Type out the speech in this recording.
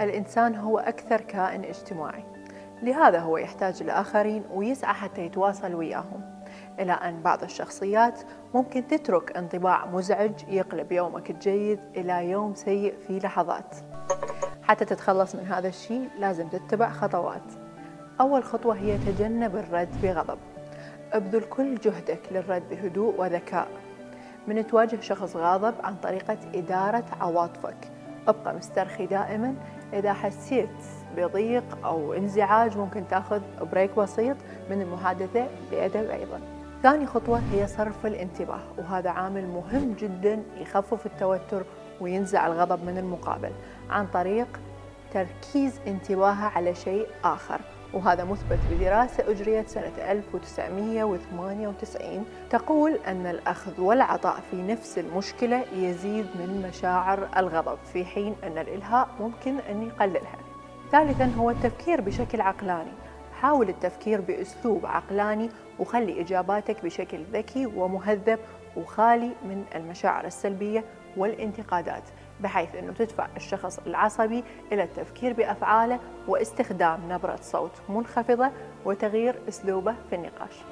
الإنسان هو أكثر كائن اجتماعي. لهذا هو يحتاج الآخرين ويسعى حتى يتواصل وياهم. إلى أن بعض الشخصيات ممكن تترك انطباع مزعج يقلب يومك الجيد إلى يوم سيء في لحظات. حتى تتخلص من هذا الشيء لازم تتبع خطوات. أول خطوة هي تجنب الرد بغضب. ابذل كل جهدك للرد بهدوء وذكاء. من تواجه شخص غاضب عن طريقة إدارة عواطفك. أبقى مسترخي دائما. إذا حسيت بضيق أو انزعاج ممكن تأخذ بريك بسيط من المحادثة بأدب أيضا. ثاني خطوة هي صرف الانتباه وهذا عامل مهم جدا يخفف التوتر وينزع الغضب من المقابل عن طريق تركيز انتباهه على شيء آخر. وهذا مثبت بدراسة أجريت سنة 1998 تقول أن الأخذ والعطاء في نفس المشكلة يزيد من مشاعر الغضب في حين أن الإلهاء ممكن أن يقللها. ثالثا هو التفكير بشكل عقلاني. حاول التفكير بأسلوب عقلاني وخلي إجاباتك بشكل ذكي ومهذب وخالي من المشاعر السلبية والانتقادات بحيث أنه تدفع الشخص العصبي إلى التفكير بأفعاله واستخدام نبرة صوت منخفضة وتغيير أسلوبه في النقاش.